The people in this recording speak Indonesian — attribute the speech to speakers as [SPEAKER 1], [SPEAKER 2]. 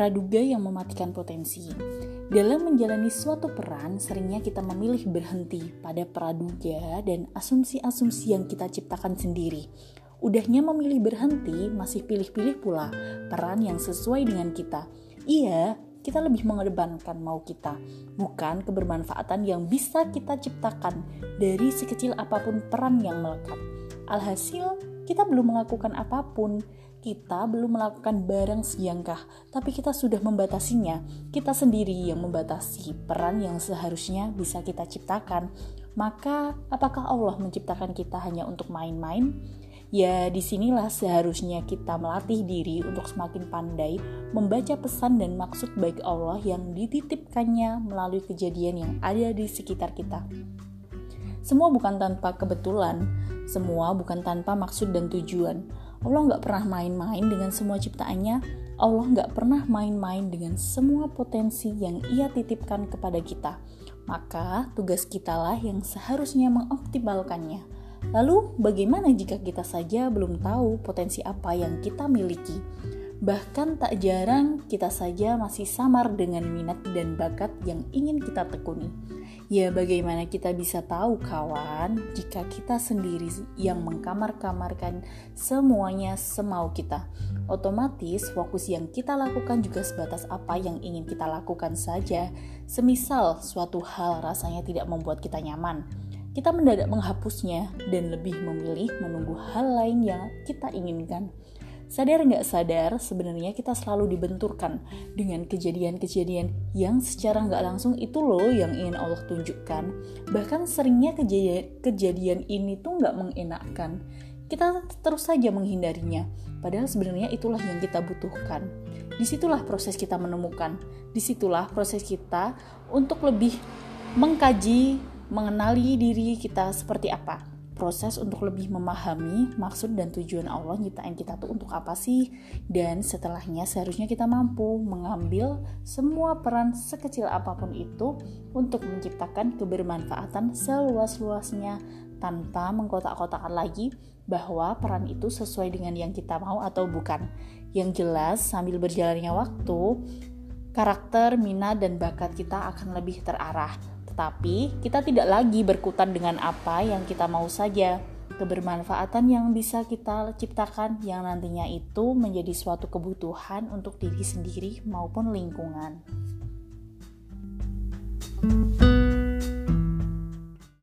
[SPEAKER 1] praduga yang mematikan potensi. Dalam menjalani suatu peran, seringnya kita memilih berhenti pada praduga dan asumsi-asumsi yang kita ciptakan sendiri. Udahnya memilih berhenti, masih pilih-pilih pula peran yang sesuai dengan kita. Iya, kita lebih mengedepankan mau kita, bukan kebermanfaatan yang bisa kita ciptakan dari sekecil apa pun peran yang melekat. Alhasil, kita belum melakukan apa pun, kita belum melakukan barang sejangkah, tapi kita sudah membatasinya. Kita sendiri yang membatasi peran yang seharusnya bisa kita ciptakan. Maka, apakah Allah menciptakan kita hanya untuk main-main? Ya, di sinilah seharusnya kita melatih diri untuk semakin pandai membaca pesan dan maksud baik Allah yang dititipkannya melalui kejadian yang ada di sekitar kita. Semua bukan tanpa kebetulan, semua bukan tanpa maksud dan tujuan. Allah nggak pernah main-main dengan semua ciptaannya. Allah nggak pernah main-main dengan semua potensi yang ia titipkan kepada kita. Maka tugas kitalah yang seharusnya mengoptimalkannya. Lalu bagaimana jika kita saja belum tahu potensi apa yang kita miliki? Bahkan tak jarang kita saja masih samar dengan minat dan bakat yang ingin kita tekuni. Ya bagaimana kita bisa tahu kawan jika kita sendiri yang mengkamar-kamarkan semuanya semau kita. Otomatis fokus yang kita lakukan juga sebatas apa yang ingin kita lakukan saja. Semisal suatu hal rasanya tidak membuat kita nyaman kita mendadak menghapusnya dan lebih memilih menunggu hal lain yang kita inginkan. Sadar nggak sadar, sebenarnya kita selalu dibenturkan dengan kejadian-kejadian yang secara nggak langsung itu loh yang ingin Allah tunjukkan. Bahkan seringnya kejadian, kejadian ini tuh nggak mengenakkan. Kita terus saja menghindarinya, padahal sebenarnya itulah yang kita butuhkan. Di situlah proses kita menemukan, di situlah proses kita untuk lebih mengkaji, mengenali diri kita seperti apa proses untuk lebih memahami maksud dan tujuan Allah nyiptain kita tuh untuk apa sih dan setelahnya seharusnya kita mampu mengambil semua peran sekecil apa pun itu untuk menciptakan kebermanfaatan seluas-luasnya tanpa mengkotak-kotakan lagi bahwa peran itu sesuai dengan yang kita mau atau bukan. Yang jelas sambil berjalannya waktu, karakter, minat, dan bakat kita akan lebih terarah tetapi kita tidak lagi berkutat dengan apa yang kita mau saja. Kebermanfaatan yang bisa kita ciptakan yang nantinya itu menjadi suatu kebutuhan untuk diri sendiri maupun lingkungan.